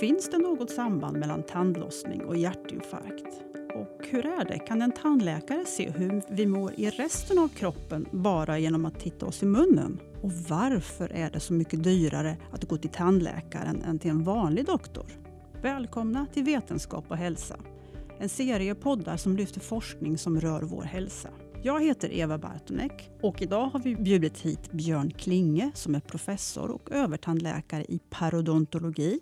Finns det något samband mellan tandlossning och hjärtinfarkt? Och hur är det? Kan en tandläkare se hur vi mår i resten av kroppen bara genom att titta oss i munnen? Och varför är det så mycket dyrare att gå till tandläkaren än till en vanlig doktor? Välkomna till Vetenskap och hälsa. En serie poddar som lyfter forskning som rör vår hälsa. Jag heter Eva Bartonek och idag har vi bjudit hit Björn Klinge som är professor och övertandläkare i parodontologi,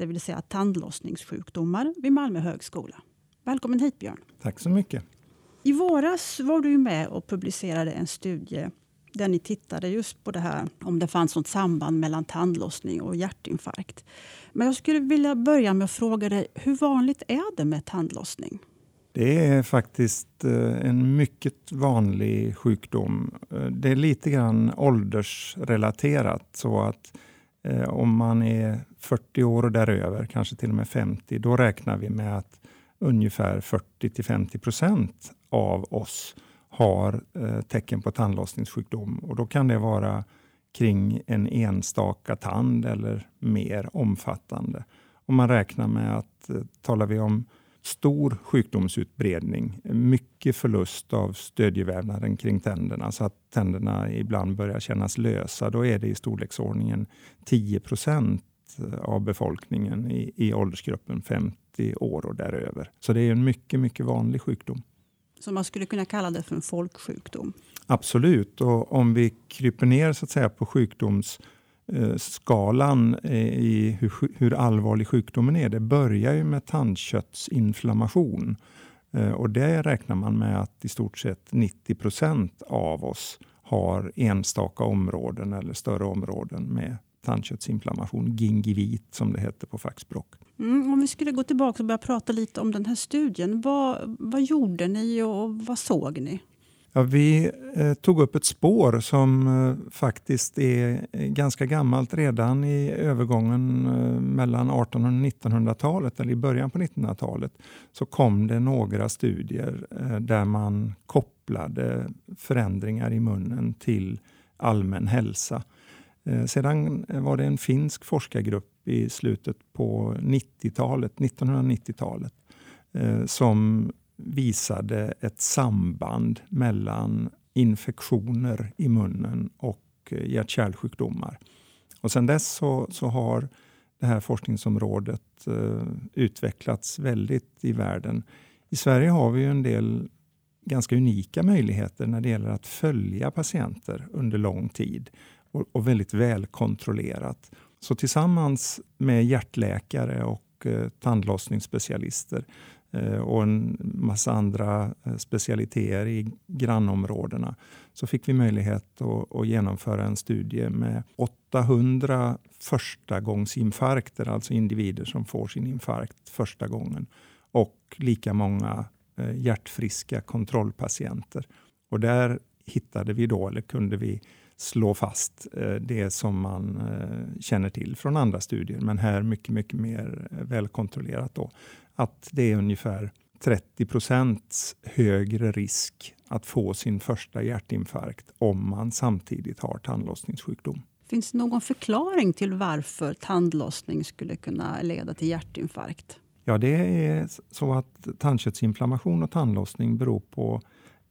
det vill säga tandlossningssjukdomar vid Malmö högskola. Välkommen hit Björn. Tack så mycket. I våras var du med och publicerade en studie där ni tittade just på det här om det fanns något samband mellan tandlossning och hjärtinfarkt. Men jag skulle vilja börja med att fråga dig, hur vanligt är det med tandlossning? Det är faktiskt eh, en mycket vanlig sjukdom. Eh, det är lite grann åldersrelaterat. så att eh, Om man är 40 år och däröver, kanske till och med 50, då räknar vi med att ungefär 40 50 procent av oss har eh, tecken på tandlossningssjukdom. Och då kan det vara kring en enstaka tand eller mer omfattande. Om man räknar med att eh, talar vi om stor sjukdomsutbredning, mycket förlust av stödjevävnaden kring tänderna så att tänderna ibland börjar kännas lösa. Då är det i storleksordningen 10 procent av befolkningen i, i åldersgruppen 50 år och däröver. Så det är en mycket, mycket vanlig sjukdom. Så man skulle kunna kalla det för en folksjukdom? Absolut, och om vi kryper ner så att säga på sjukdoms Eh, skalan eh, i hur, hur, allvarlig sjukdomen är. Det börjar ju med tandköttsinflammation. Eh, och det räknar man med att i stort sett 90 procent av oss har enstaka områden eller större områden med tandköttsinflammation, gingivit som det heter på fackspråk. Mm, om vi skulle gå tillbaka och börja prata lite om den här studien. Vad, vad gjorde ni och vad såg ni? Ja, vi eh, tog upp ett spår som eh, faktiskt är eh, ganska gammalt. Redan i övergången eh, mellan 1800 och 1900-talet, eller i början på 1900-talet, så kom det några studier eh, där man kopplade förändringar i munnen till allmän hälsa. Eh, sedan eh, var det en finsk forskargrupp i slutet på 90-talet, 1990-talet, eh, som visade ett samband mellan infektioner i munnen och eh, hjärt-kärlsjukdomar. Och sen dess så, så, har det här forskningsområdet eh, utvecklats väldigt i världen. I Sverige har vi en del ganska unika möjligheter när det gäller att följa patienter under lång tid och, och väldigt välkontrollerat. Så tillsammans med hjärtläkare och eh, tandlossningsspecialister Eh, och en massa andra eh, specialiteter i grannområdena så fick vi möjlighet att, att genomföra en studie med 800 förstagångsinfarkter, alltså individer som får sin infarkt första gången och lika många eh, hjärtfriska kontrollpatienter. Och där hittade vi då, eller kunde vi slå fast det som man känner till från andra studier, men här mycket, mycket mer välkontrollerat. Då att det är ungefär 30 procents högre risk att få sin första hjärtinfarkt om man samtidigt har tandlossningssjukdom. Finns det någon förklaring till varför tandlossning skulle kunna leda till hjärtinfarkt? Ja, det är så att tandköttsinflammation och tandlossning beror på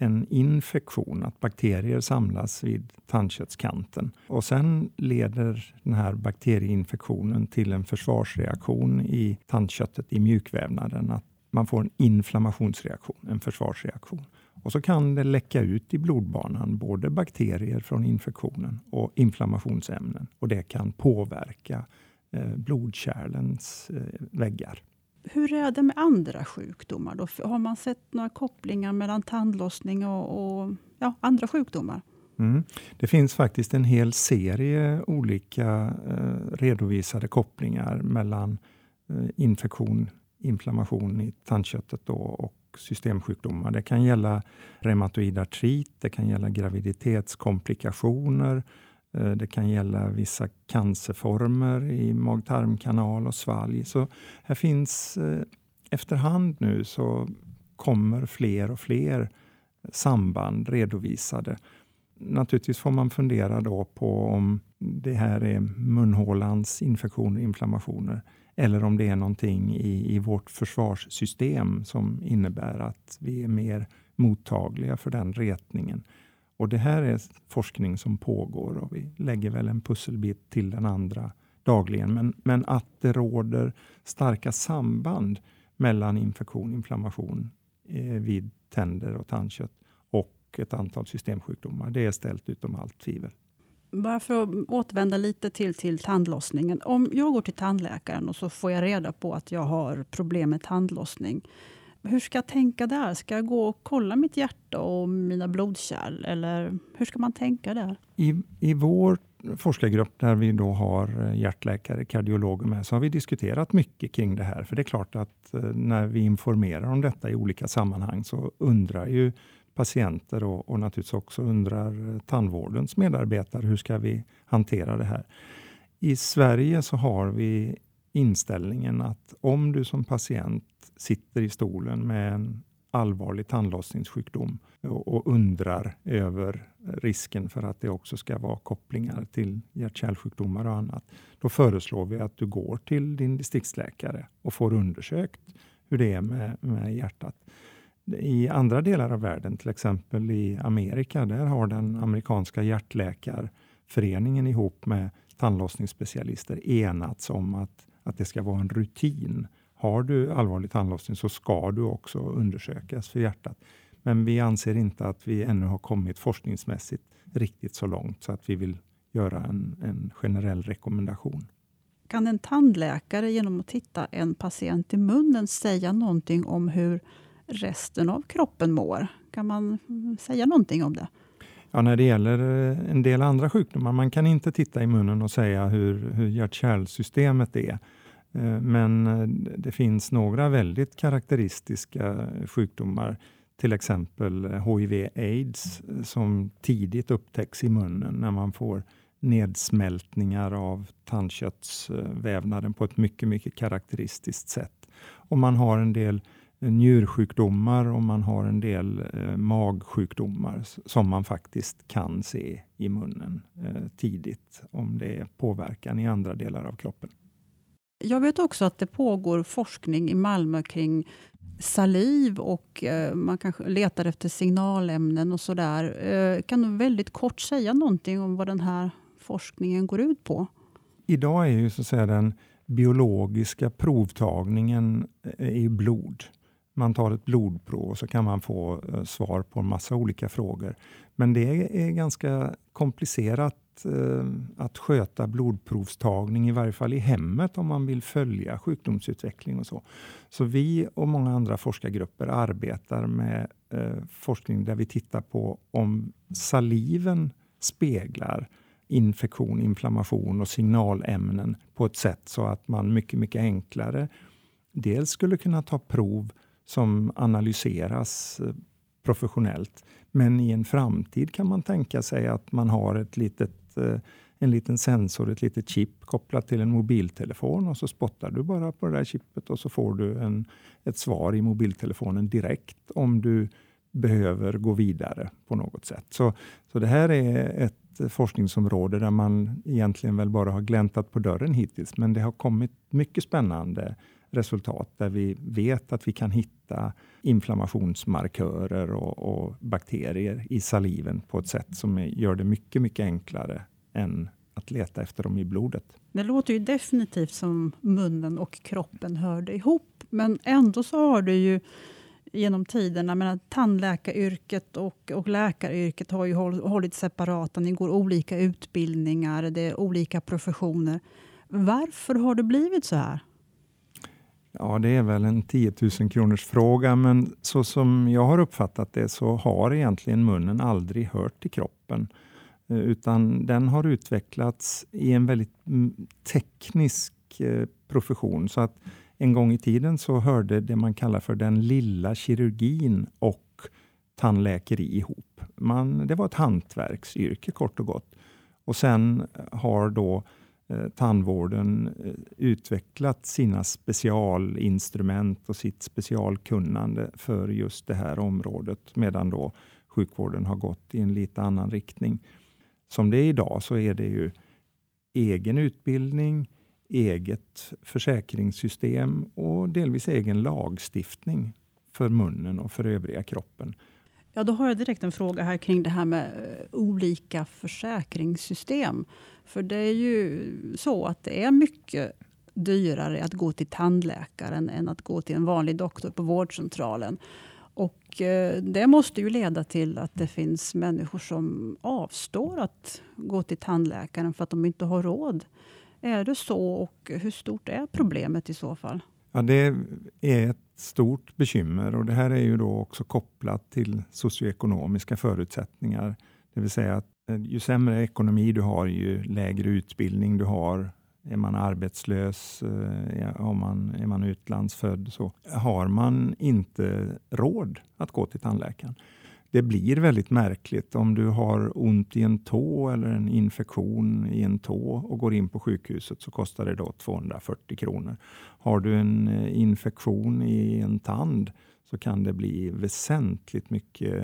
en infektion, att bakterier samlas vid tandköttskanten. Och sen leder den här bakterieinfektionen till en försvarsreaktion i tandköttet, i mjukvävnaden. Att man får en inflammationsreaktion, en försvarsreaktion. Och så kan det läcka ut i blodbanan både bakterier från infektionen och inflammationsämnen. Och det kan påverka eh, blodkärlens eh, väggar. Hur är det med andra sjukdomar? Då? Har man sett några kopplingar mellan tandlossning och, och ja, andra sjukdomar? Mm. Det finns faktiskt en hel serie olika eh, redovisade kopplingar mellan eh, infektion, inflammation i tandköttet då, och systemsjukdomar. Det kan gälla reumatoid artrit, det kan gälla graviditetskomplikationer, Eh, Eh, det kan gälla vissa cancerformer i mag-tarmkanal och svalg. Så här finns eh, efterhand nu så kommer fler och fler samband redovisade. Naturligtvis får man fundera då på om det här är munhålans infektioner och inflammationer eller om det är någonting i, i vårt försvarssystem som innebär att vi är mer mottagliga för den retningen. Och Det här är forskning som pågår och vi lägger väl en pusselbit till den andra dagligen. Men, men att det råder starka samband mellan infektion, inflammation eh, vid tänder och tandkött och ett antal systemsjukdomar. Det är ställt utom allt tvivel. Bara för att återvända lite till, till tandlossningen. Om jag går till tandläkaren och så får jag reda på att jag har problem med tandlossning. Hur ska jag tänka där? Ska jag gå och kolla mitt hjärta och mina blodkärl? Eller hur ska man tänka där? I, i vår forskargrupp där vi då har eh, hjärtläkare, kardiologer med, så har vi diskuterat mycket kring det här. För det är klart att eh, när vi informerar om detta i olika sammanhang så undrar ju patienter och, och naturligtvis också undrar eh, tandvårdens medarbetare hur ska vi hantera det här. I Sverige så har vi inställningen att om du som patient sitter i stolen med en allvarlig tandlossningssjukdom och, undrar över risken för att det också ska vara kopplingar till hjärt-kärlsjukdomar och annat. Då föreslår vi att du går till din distriktsläkare och får undersökt hur det är med, med hjärtat. I andra delar av världen, till exempel i Amerika, där har den amerikanska hjärtläkarföreningen ihop med tandlossningsspecialister enats om att, att det ska vara en rutin. Har du allvarlig tandlossning så ska du också undersökas för hjärtat. Men vi anser inte att vi ännu har kommit forskningsmässigt riktigt så långt så att vi vill göra en, en generell rekommendation. Kan en tandläkare genom att titta en patient i munnen säga någonting om hur resten av kroppen mår? Kan man säga någonting om det? Ja, när det gäller eh, en del andra sjukdomar, man kan inte titta i munnen och säga hur, hur hjärt-kärlsystemet är. Eh, men eh, det finns några väldigt karaktäristiska sjukdomar, till exempel eh, HIV-AIDS, som tidigt upptäcks i munnen när man får nedsmältningar av tandköttsvävnaden på ett mycket, mycket karaktäristiskt sätt. Och man har en del njursjukdomar och man har en del magsjukdomar som man faktiskt kan se i munnen tidigt om det är påverkan i andra delar av kroppen. Jag vet också att det pågår forskning i Malmö kring saliv och eh, man kanske letar efter signalämnen och sådär. Eh, kan du väldigt kort säga någonting om vad den här forskningen går ut på? Idag är ju så att säga den biologiska provtagningen eh, i blod. Man tar ett blodprov och så kan man få svar på en massa olika frågor. Men det är ganska komplicerat Eh, att sköta blodprovstagning, i varje fall i hemmet om man vill följa sjukdomsutveckling och så. Så vi och många andra forskargrupper arbetar med eh, forskning där vi tittar på om saliven speglar infektion, inflammation och signalämnen på ett sätt så att man mycket, mycket enklare dels skulle kunna ta prov som analyseras eh, professionellt. Men i en framtid kan man tänka sig att man har ett litet, ett, eh, en liten sensor, ett litet chip kopplat till en mobiltelefon och så spottar du bara på det där chippet och så får du en, ett svar i mobiltelefonen direkt om du behöver gå vidare på något sätt. Så, så det här är ett forskningsområde där man egentligen väl bara har gläntat på dörren hittills, men det har kommit mycket spännande resultat där vi vet att vi kan hitta inflammationsmarkörer och, och, bakterier i saliven på ett sätt som gör det mycket, mycket enklare än att leta efter dem i blodet. Det låter ju definitivt som munnen och kroppen hörde ihop, men ändå så har du ju genom tiderna, Men tandläkaryrket och, och läkaryrket har ju håll, hållit separata. Ni går olika utbildningar, det är olika professioner. Varför har det blivit så här? Ja, det är väl en 10 000 kronors fråga, men så som jag har uppfattat det så har egentligen munnen aldrig hört till kroppen, eh, utan den har utvecklats i en väldigt mm, teknisk eh, profession. Så att en gång i tiden så hörde det man kallar för den lilla kirurgin och tandläkeri ihop. Man, det var ett hantverksyrke kort och gott. Och sen har då Eh, Eh, tandvården eh, utvecklat sina specialinstrument och sitt specialkunnande för just det här området, medan då sjukvården har gått i en lite annan riktning. Som det är idag så är det ju egen utbildning, eget försäkringssystem och delvis egen lagstiftning för munnen och för övriga kroppen. Ja, då har jag direkt en fråga här kring det här med eh, olika försäkringssystem. För det är ju så att det är mycket dyrare att gå till tandläkaren än att gå till en vanlig doktor på vårdcentralen. Och eh, det måste ju leda till att det finns människor som avstår att gå till tandläkaren för att de inte har råd. Är det så och hur stort är problemet i så fall? Ja, det är ett stort bekymmer och det här är ju då också kopplat till socioekonomiska förutsättningar. Det vill säga att eh, ju sämre ekonomi du har, ju lägre utbildning du har, är man arbetslös, eh, är man, är man utlandsfödd, så har man inte råd att gå till tandläkaren. Det blir väldigt märkligt om du har ont i en tå eller en infektion i en tå och går in på sjukhuset så kostar det då 240 kronor. Har du en eh, infektion i en tand så kan det bli väsentligt mycket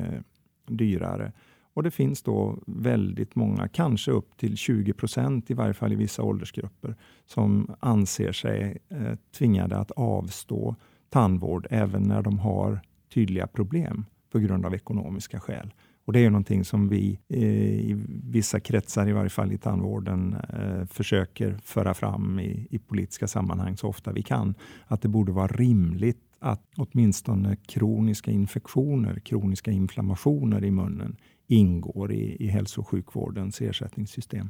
dyrare. Och Det finns då väldigt många, kanske upp till 20 procent i varje fall i vissa åldersgrupper, som anser sig eh, tvingade att avstå tandvård även när de har tydliga problem på grund av ekonomiska skäl. Och Det är någonting som vi eh, i vissa kretsar, i varje fall i tandvården, eh, försöker föra fram i, i politiska sammanhang så ofta vi kan. Att det borde vara rimligt att åtminstone kroniska infektioner, kroniska inflammationer i munnen ingår i, i hälso och sjukvårdens ersättningssystem.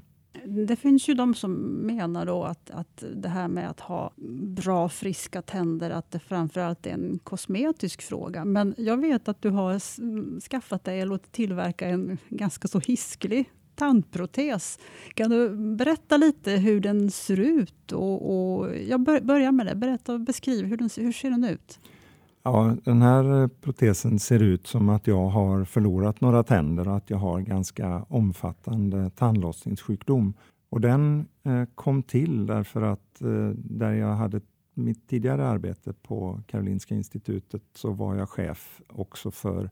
Det finns ju de som menar då att, att det här med att ha bra friska tänder, att det framförallt är en kosmetisk fråga. Men jag vet att du har skaffat dig eller låtit tillverka en ganska så hisklig tandprotes. Kan du berätta lite hur den ser ut? Och, och jag börjar med det. Berätta och beskriv, hur, den, hur ser den ut? Ja, den här eh, protesen ser ut som att jag har förlorat några tänder och att jag har ganska omfattande tandlossningssjukdom. Och den eh, kom till därför att eh, där jag hade mitt tidigare arbete på Karolinska institutet så var jag chef också för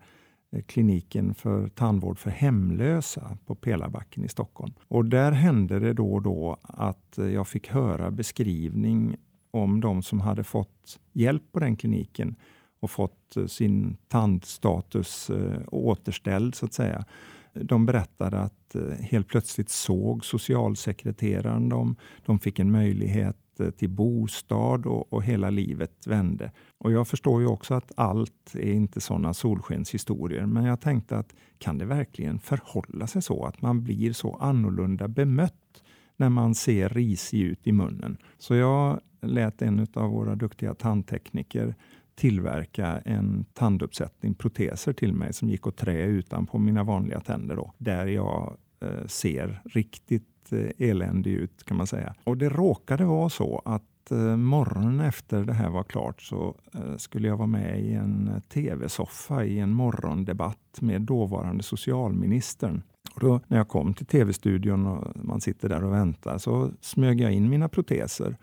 eh, kliniken för tandvård för hemlösa på Pelarbacken i Stockholm. Och där hände det då och då att eh, jag fick höra beskrivning om de som hade fått hjälp på den kliniken och fått eh, sin tandstatus eh, återställd så att säga. De berättade att eh, helt plötsligt såg socialsekreteraren dem. De fick en möjlighet till bostad och, och, hela livet vände. Och jag förstår ju också att allt är inte sådana solskenshistorier, men jag tänkte att kan det verkligen förhålla sig så att man blir så annorlunda bemött när man ser risig ut i munnen? Så jag lät en av våra duktiga tandtekniker tillverka en tanduppsättning proteser till mig som gick att trä utanpå mina vanliga tänder. Då, där jag eh, ser riktigt eh, eländig ut kan man säga. Och det råkade vara så att eh, morgonen efter det här var klart så eh, skulle jag vara med i en eh, tv-soffa i en morgondebatt med dåvarande socialministern. Och då, när jag kom till tv-studion och man sitter där och väntar så smög jag in mina proteser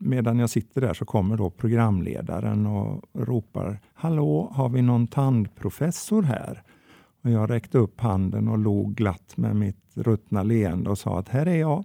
medan jag sitter där så kommer då programledaren och ropar Hallå, har vi någon tandprofessor här? Och jag räckte upp handen och log glatt med mitt ruttna leende och sa att här är jag.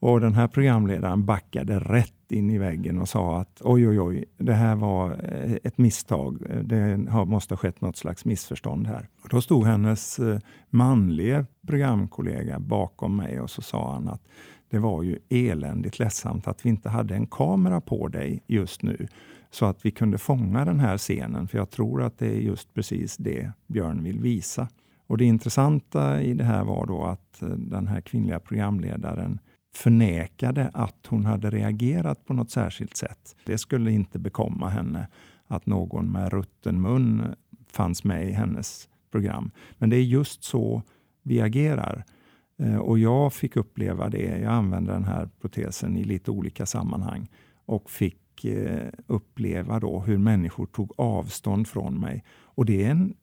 Och den här programledaren backade rätt in i väggen och sa att oj, oj, oj, det här var eh, ett misstag. Det måste ha skett något slags missförstånd här. Och då stod hennes eh, manlige programkollega bakom mig och så sa han att det var ju eländigt ledsamt att vi inte hade en kamera på dig just nu så att vi kunde fånga den här scenen. För jag tror att det är just precis det Björn vill visa. Och Det intressanta i det här var då att eh, den här kvinnliga programledaren förnekade att hon hade reagerat på något särskilt sätt. Det skulle inte bekomma henne att någon med rutten mun fanns med i hennes program. Men det är just så vi agerar. Eh, och jag fick uppleva det. Jag använde den här protesen i lite olika sammanhang och fick eh, uppleva då hur människor tog avstånd från mig. Och det är en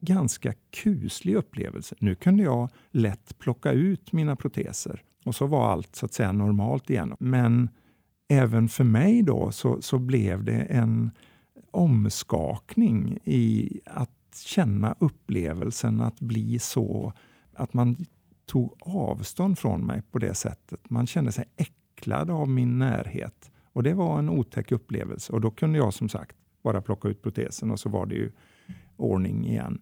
ganska kuslig upplevelse. Nu kunde jag lätt plocka ut mina proteser och så var allt så att säga normalt igen. Men även för mig då så, så blev det en omskakning i att känna upplevelsen att bli så att man tog avstånd från mig på det sättet. Man kände sig äcklad av min närhet. Och det var en otäck upplevelse och då kunde jag som sagt bara plocka ut protesen och så var det ju ordning igen.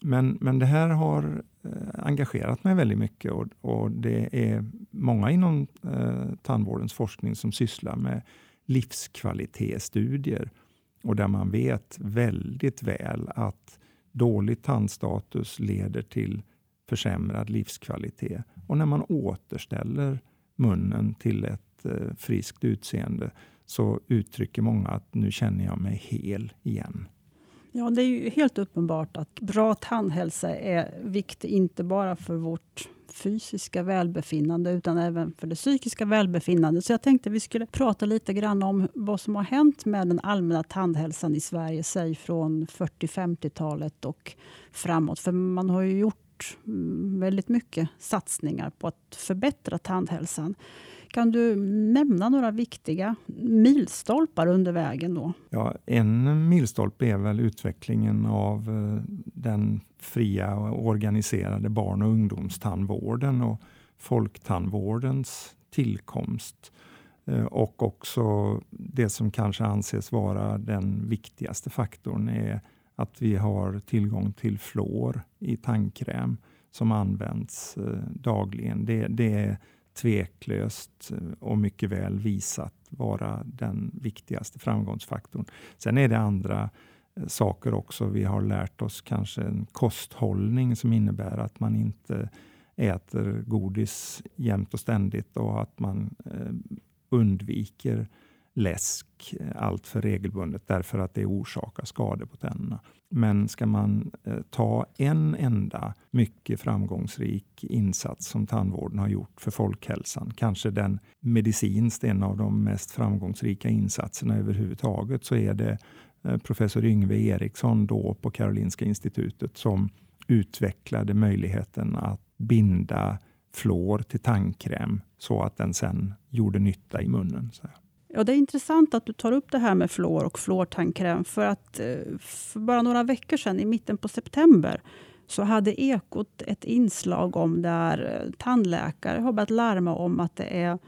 Men, men det här har eh, engagerat mig väldigt mycket och, och det är många inom eh, tandvårdens forskning som sysslar med livskvalitetsstudier och där man vet väldigt väl att dålig tandstatus leder till försämrad livskvalitet. Och när man återställer munnen till ett eh, friskt utseende så uttrycker många att nu känner jag mig hel igen. Ja, det är ju helt uppenbart att bra tandhälsa är viktig, inte bara för vårt fysiska välbefinnande utan även för det psykiska välbefinnandet. Så jag tänkte vi skulle prata lite grann om vad som har hänt med den allmänna tandhälsan i Sverige, säg från 40-50-talet och framåt. För man har ju gjort gjort mm, väldigt mycket satsningar på att förbättra tandhälsan. Kan du nämna några viktiga milstolpar under vägen? då? Ja, en milstolpe är väl utvecklingen av eh, den fria och organiserade barn och ungdomstandvården och folktandvårdens tillkomst. Eh, och också det som kanske anses vara den viktigaste faktorn är att vi har tillgång till fluor i tandkräm som används eh, dagligen. Det, det är tveklöst eh, och mycket väl visat vara den viktigaste framgångsfaktorn. Sen är det andra eh, saker också. Vi har lärt oss kanske en kosthållning som innebär att man inte äter godis jämt och ständigt och att man eh, undviker läsk eh, allt för regelbundet därför att det orsakar skador på tänderna. Men ska man eh, ta en enda mycket framgångsrik insats som tandvården har gjort för folkhälsan, kanske den medicinskt en av de mest framgångsrika insatserna överhuvudtaget, så är det eh, professor Yngve Eriksson då på Karolinska institutet som utvecklade möjligheten att binda fluor till tandkräm så att den sen gjorde nytta i munnen. Så. Ja, det är intressant att du tar upp det här med fluor och fluortandkräm. För att eh, för bara några veckor sedan, i mitten på september, så hade Ekot ett inslag om där eh, tandläkare har börjat larma om att det är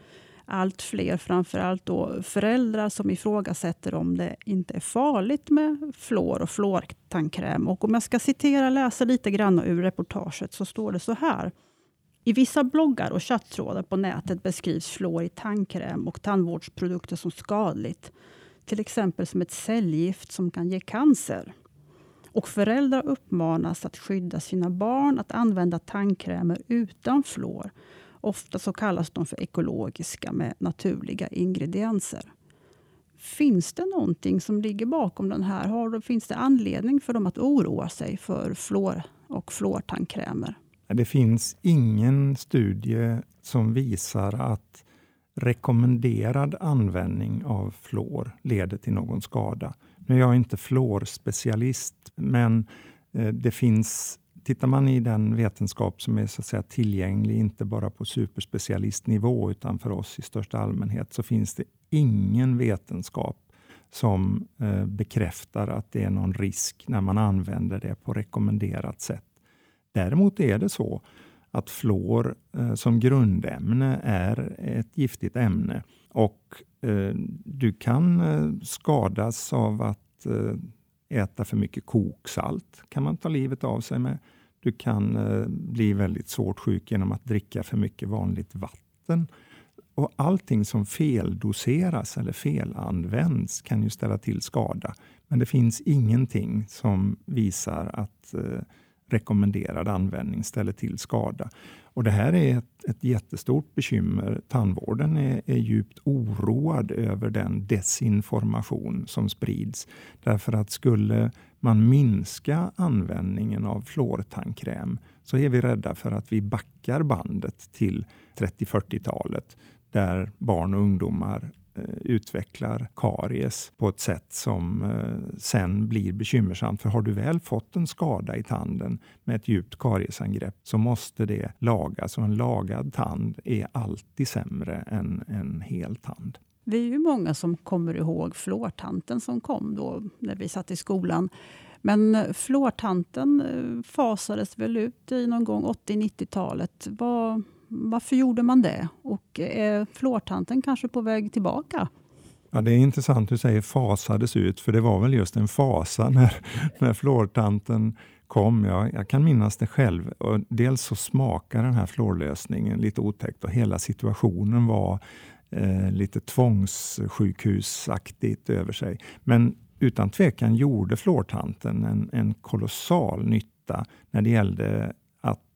allt fler, framförallt då föräldrar som ifrågasätter om det inte är farligt med fluor och fluortandkräm. Och om jag ska citera, läsa lite grann ur reportaget så står det så här. I vissa bloggar och chattrådar på nätet beskrivs fluor i tandkräm och tandvårdsprodukter som skadligt. Till exempel som ett cellgift som kan ge cancer. Och föräldrar uppmanas att skydda sina barn att använda tandkrämer utan fluor. Ofta så kallas de för ekologiska med naturliga ingredienser. Finns det någonting som ligger bakom den här? Har, finns det anledning för dem att oroa sig för fluor och fluortandkrämer? Det finns ingen studie som visar att rekommenderad användning av fluor leder till någon skada. Nu är jag inte fluorspecialist, men eh, det finns Tittar man i den vetenskap som är så att säga, tillgänglig, inte bara på superspecialistnivå, utan för oss i största allmänhet, så finns det ingen vetenskap som eh, bekräftar att det är någon risk när man använder det på rekommenderat sätt. Däremot är det så att fluor eh, som grundämne är ett giftigt ämne och eh, du kan eh, skadas av att eh, äta för mycket koksalt. kan man ta livet av sig med. Du kan eh, bli väldigt svårt sjuk genom att dricka för mycket vanligt vatten. Och Allting som feldoseras eller felanvänds kan ju ställa till skada. Men det finns ingenting som visar att eh, rekommenderad användning ställer till skada. Och Det här är ett, ett jättestort bekymmer. Tandvården är, är djupt oroad över den desinformation som sprids. Därför att skulle man minska användningen av fluortandkräm så är vi rädda för att vi backar bandet till 30-40-talet där barn och ungdomar Eh, utvecklar karies på ett sätt som eh, sen blir bekymmersamt. För har du väl fått en skada i tanden med ett djupt kariesangrepp så måste det lagas och en lagad tand är alltid sämre än en hel tand. Vi är ju många som kommer ihåg flårtanten som kom då när vi satt i skolan. Men eh, flårtanten fasades väl ut i någon gång 80-90-talet. Vad, varför gjorde man det? Och eh, är fluortanten kanske på väg tillbaka? Ja, det är intressant du säger fasades ut, för det var väl just en fasa när, när fluortanten kom. Jag, jag kan minnas det själv. Och dels så smakar den här flårlösningen lite otäckt och hela situationen var eh, lite tvångssjukhusaktigt över sig. Men utan tvekan gjorde fluortanten en, en kolossal nytta när det gällde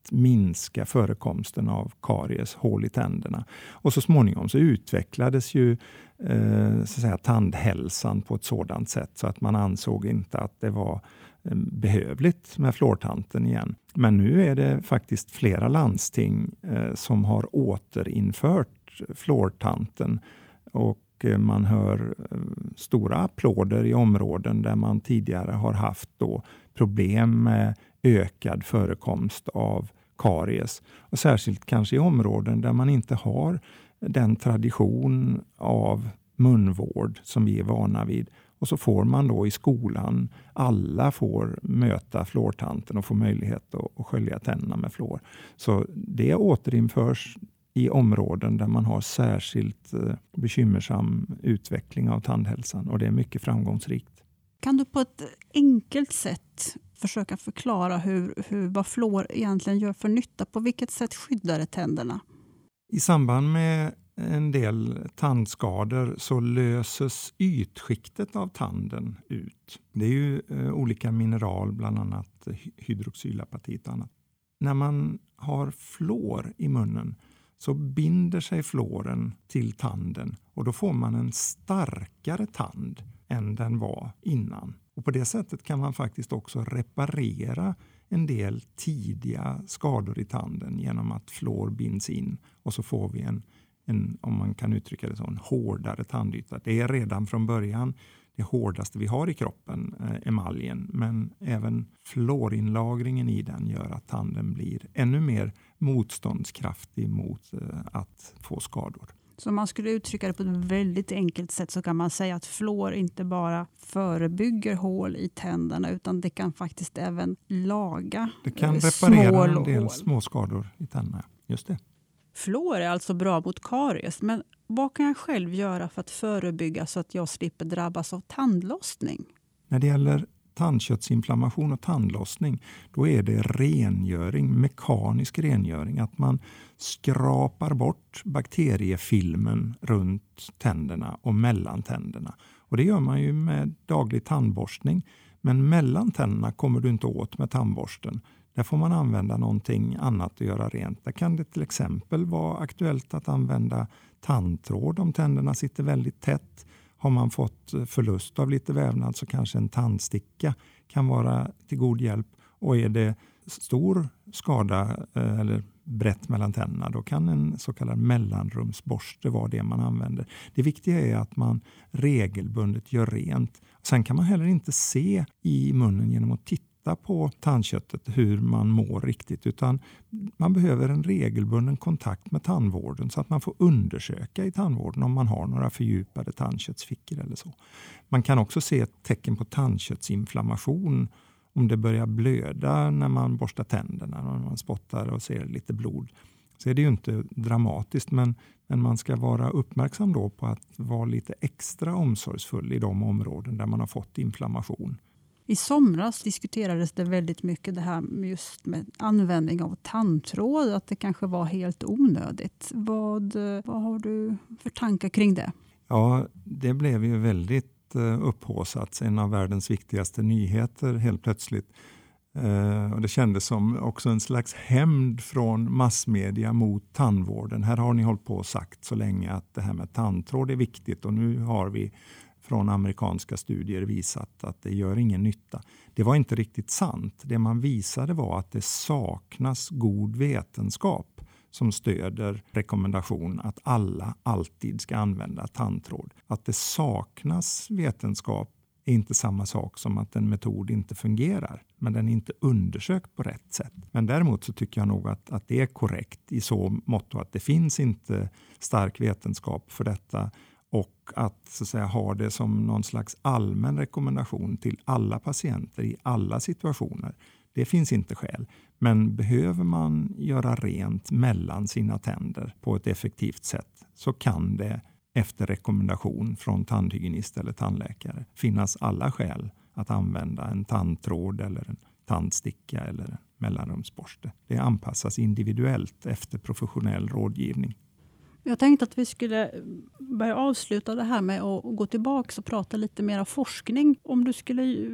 att minska förekomsten av karies, hål i tänderna. Och så småningom så utvecklades ju eh, så att säga, tandhälsan på ett sådant sätt så att man ansåg inte att det var eh, behövligt med fluortanten igen. Men nu är det faktiskt flera landsting eh, som har återinfört fluortanten och eh, man hör eh, stora applåder i områden där man tidigare har haft då problem med ökad förekomst av karies. Och särskilt kanske i områden där man inte har den tradition av munvård som vi är vana vid. Och så får man då i skolan, alla får möta fluortanten och få möjlighet att, att skölja tänderna med fluor. Så det återinförs i områden där man har särskilt eh, bekymmersam utveckling av tandhälsan och det är mycket framgångsrikt. Kan du på ett enkelt sätt försöka förklara hur, hur, vad fluor egentligen gör för nytta? På vilket sätt skyddar det tänderna? I samband med en del tandskador så löses ytskiktet av tanden ut. Det är ju eh, olika mineral, bland annat hydroxylapatit och annat. När man har fluor i munnen så binder sig fluoren till tanden och då får man en starkare tand än den var innan. Och På det sättet kan man faktiskt också reparera en del tidiga skador i tanden genom att fluor binds in och så får vi en, en, om man kan uttrycka det så, en hårdare tandyta. Det är redan från början det hårdaste vi har i kroppen, eh, emaljen, men även fluorinlagringen i den gör att tanden blir ännu mer motståndskraftig mot eh, att få skador. Så om man skulle uttrycka det på ett väldigt enkelt sätt så kan man säga att fluor inte bara förebygger hål i tänderna utan det kan faktiskt även laga Det kan reparera en del små skador i tänderna. Just det. Fluor är alltså bra mot karies, men vad kan jag själv göra för att förebygga så att jag slipper drabbas av tandlossning? När det gäller tandköttsinflammation och tandlossning, då är det rengöring, mekanisk rengöring. Att man skrapar bort bakteriefilmen runt tänderna och mellan tänderna. Och det gör man ju med daglig tandborstning. Men mellan tänderna kommer du inte åt med tandborsten. Där får man använda någonting annat att göra rent. Där kan det till exempel vara aktuellt att använda tandtråd om tänderna sitter väldigt tätt. Har man fått eh, förlust av lite vävnad så kanske en tandsticka kan vara till god hjälp. Och är det stor skada eh, eller brett mellan tänderna, då kan en så kallad mellanrumsborste vara det man använder. Det viktiga är att man regelbundet gör rent. Sen kan man heller inte se i munnen genom att titta titta på tandköttet hur man mår riktigt utan man behöver en regelbunden kontakt med tandvården så att man får undersöka i tandvården om man har några fördjupade tandköttsfickor eller så. Man kan också se ett tecken på tandköttsinflammation om det börjar blöda när man borstar tänderna, när man spottar och ser lite blod. Så är det ju inte dramatiskt men, men man ska vara uppmärksam då på att vara lite extra omsorgsfull i de områden där man har fått inflammation. I somras diskuterades det väldigt mycket det här med just med användning av tandtråd, att det kanske var helt onödigt. Vad, vad har du för tankar kring det? Ja, det blev ju väldigt eh, upphåsat, en av världens viktigaste nyheter helt plötsligt. Uh, och det kändes som också en slags hämnd från massmedia mot tandvården. Här har ni hållit på och sagt så länge att det här med tandtråd är viktigt och nu har vi från amerikanska studier visat att det gör ingen nytta. Det var inte riktigt sant. Det man visade var att det saknas god vetenskap som stöder rekommendation att alla alltid ska använda tandtråd. Att det saknas vetenskap är inte samma sak som att en metod inte fungerar, men den är inte undersökt på rätt sätt. Men däremot så tycker jag nog att, att det är korrekt i så mått att det finns inte stark vetenskap för detta och att, så att säga, ha det som någon slags allmän rekommendation till alla patienter i alla situationer. Det finns inte skäl. Men behöver man göra rent mellan sina tänder på ett effektivt sätt så kan det efter rekommendation från tandhygienist eller tandläkare finnas alla skäl att använda en tandtråd eller en tandsticka eller en mellanrumsborste. Det anpassas individuellt efter professionell rådgivning. Jag tänkte att vi skulle börja avsluta det här med att gå tillbaka och prata lite mer om forskning. Om du skulle eh,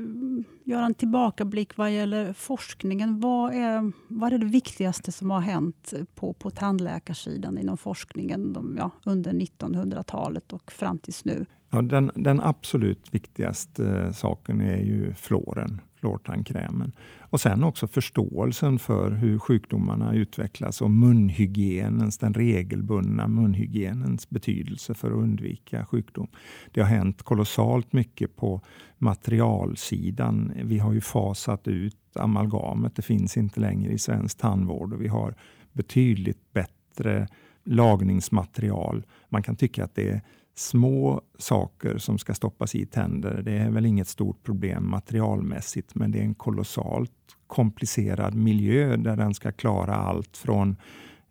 göra en tillbakablick vad gäller forskningen. Vad är, vad är det viktigaste som har hänt på, på tandläkarsidan inom forskningen de, ja, under 1900-talet och fram tills nu? Ja, den, den absolut viktigaste eh, saken är ju fluoren lårtandkrämen. Och sen också förståelsen för hur sjukdomarna utvecklas och munhygienens, den regelbundna munhygienens betydelse för att undvika sjukdom. Det har hänt kolossalt mycket på materialsidan. Vi har ju fasat ut amalgamet. Det finns inte längre i svensk tandvård och vi har betydligt bättre lagningsmaterial. Man kan tycka att det är små saker som ska stoppas i tänder. Det är väl inget stort problem materialmässigt, men det är en kolossalt komplicerad miljö där den ska klara allt från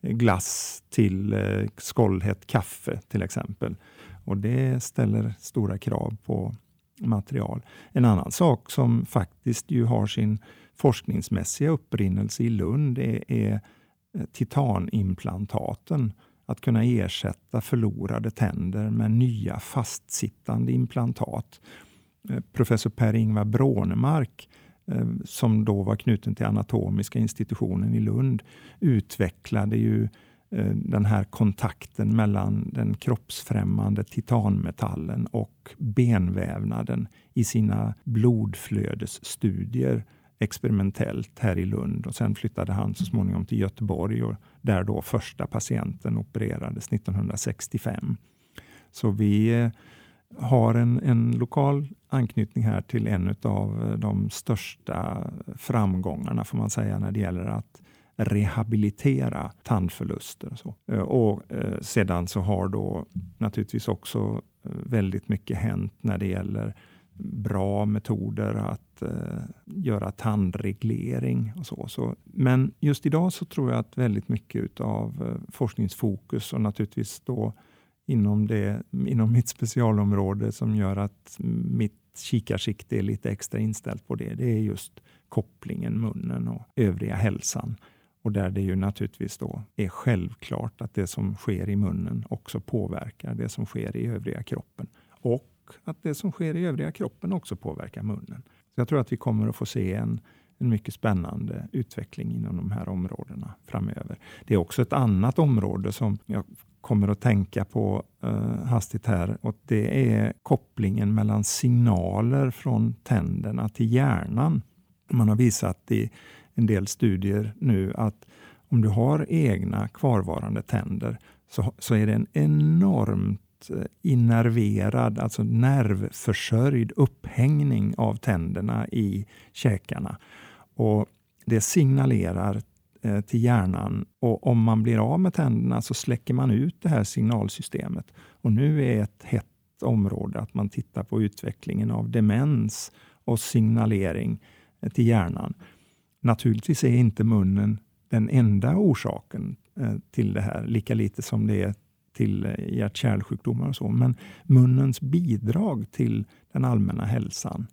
eh, glass till eh, skållhett kaffe till exempel. Och Det ställer stora krav på material. En annan sak som faktiskt ju har sin forskningsmässiga upprinnelse i Lund är, är eh, titanimplantaten att kunna ersätta förlorade tänder med nya fastsittande implantat. Eh, professor Per-Ingvar Brånemark, eh, som då var knuten till anatomiska institutionen i Lund, utvecklade ju eh, den här kontakten mellan den kroppsfrämmande titanmetallen och benvävnaden i sina blodflödesstudier experimentellt här i Lund och sen flyttade han så småningom till Göteborg och där då första patienten opererades 1965. Så vi eh, har en, en lokal anknytning här till en av eh, de största framgångarna får man säga när det gäller att rehabilitera tandförluster. Och, så. Eh, och sedan så har då naturligtvis också väldigt mycket hänt när det gäller bra metoder att eh, göra tandreglering och så. så. Men just idag så tror jag att väldigt mycket av eh, forskningsfokus och naturligtvis då inom, det, inom mitt specialområde som gör att mitt kikarsikte är lite extra inställt på det. Det är just kopplingen munnen och övriga hälsan. Och där det ju naturligtvis då är självklart att det som sker i munnen också påverkar det som sker i övriga kroppen. Och att det som sker i övriga kroppen också påverkar munnen. Så jag tror att vi kommer att få se en, en mycket spännande utveckling inom de här områdena framöver. Det är också ett annat område som jag kommer att tänka på eh, hastigt här och det är kopplingen mellan signaler från tänderna till hjärnan. Man har visat i en del studier nu att om du har egna kvarvarande tänder så, så är det en enormt Eh, innerverad, alltså nervförsörjd upphängning av tänderna i käkarna. Och det signalerar eh, till hjärnan och om man blir av med tänderna så släcker man ut det här signalsystemet. Och nu är ett hett område att man tittar på utvecklingen av demens och signalering eh, till hjärnan. Naturligtvis är inte munnen den enda orsaken till det här, lika lite som det är till eh, hjärt-kärlsjukdomar och så. Men munnens bidrag till den allmänna hälsan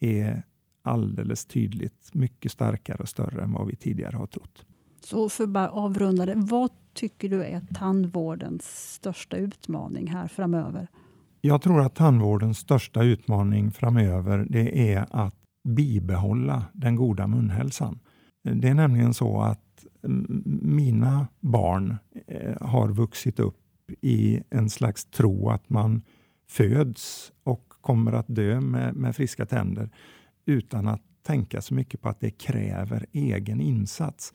är alldeles tydligt mycket starkare och större än vad vi tidigare har trott. Så för att bara avrunda det, vad tycker du är tandvårdens största utmaning här framöver? Jag tror att tandvårdens största utmaning framöver det är att bibehålla den goda munhälsan. Det är nämligen så att mina barn eh, har vuxit upp i en slags tro att man föds och kommer att dö med, med friska tänder utan att tänka så mycket på att det kräver egen insats.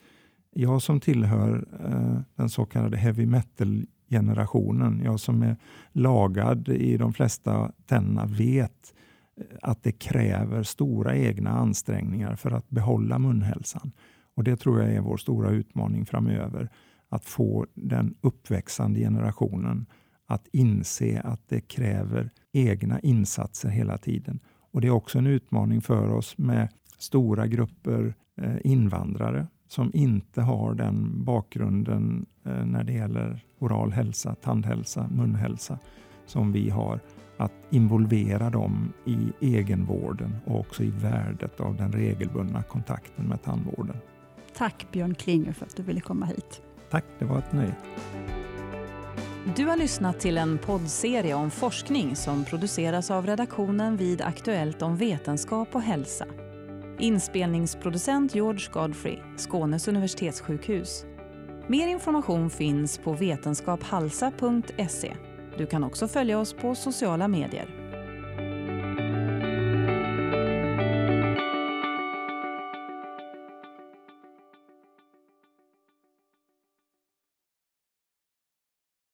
Jag som tillhör eh, den så kallade heavy metal-generationen, jag som är lagad i de flesta tänderna, vet eh, att det kräver stora egna ansträngningar för att behålla munhälsan. Och Det tror jag är vår stora utmaning framöver att få den uppväxande generationen att inse att det kräver egna insatser hela tiden. Och Det är också en utmaning för oss med stora grupper eh, invandrare som inte har den bakgrunden eh, när det gäller oral hälsa, tandhälsa, munhälsa som vi har. Att involvera dem i egenvården och också i värdet av den regelbundna kontakten med tandvården. Tack Björn Klinger för att du ville komma hit. Tack, det var ett nöje. Du har lyssnat till en poddserie om forskning som produceras av redaktionen vid Aktuellt om vetenskap och hälsa. Inspelningsproducent George Godfrey, Skånes universitetssjukhus. Mer information finns på vetenskaphalsa.se. Du kan också följa oss på sociala medier.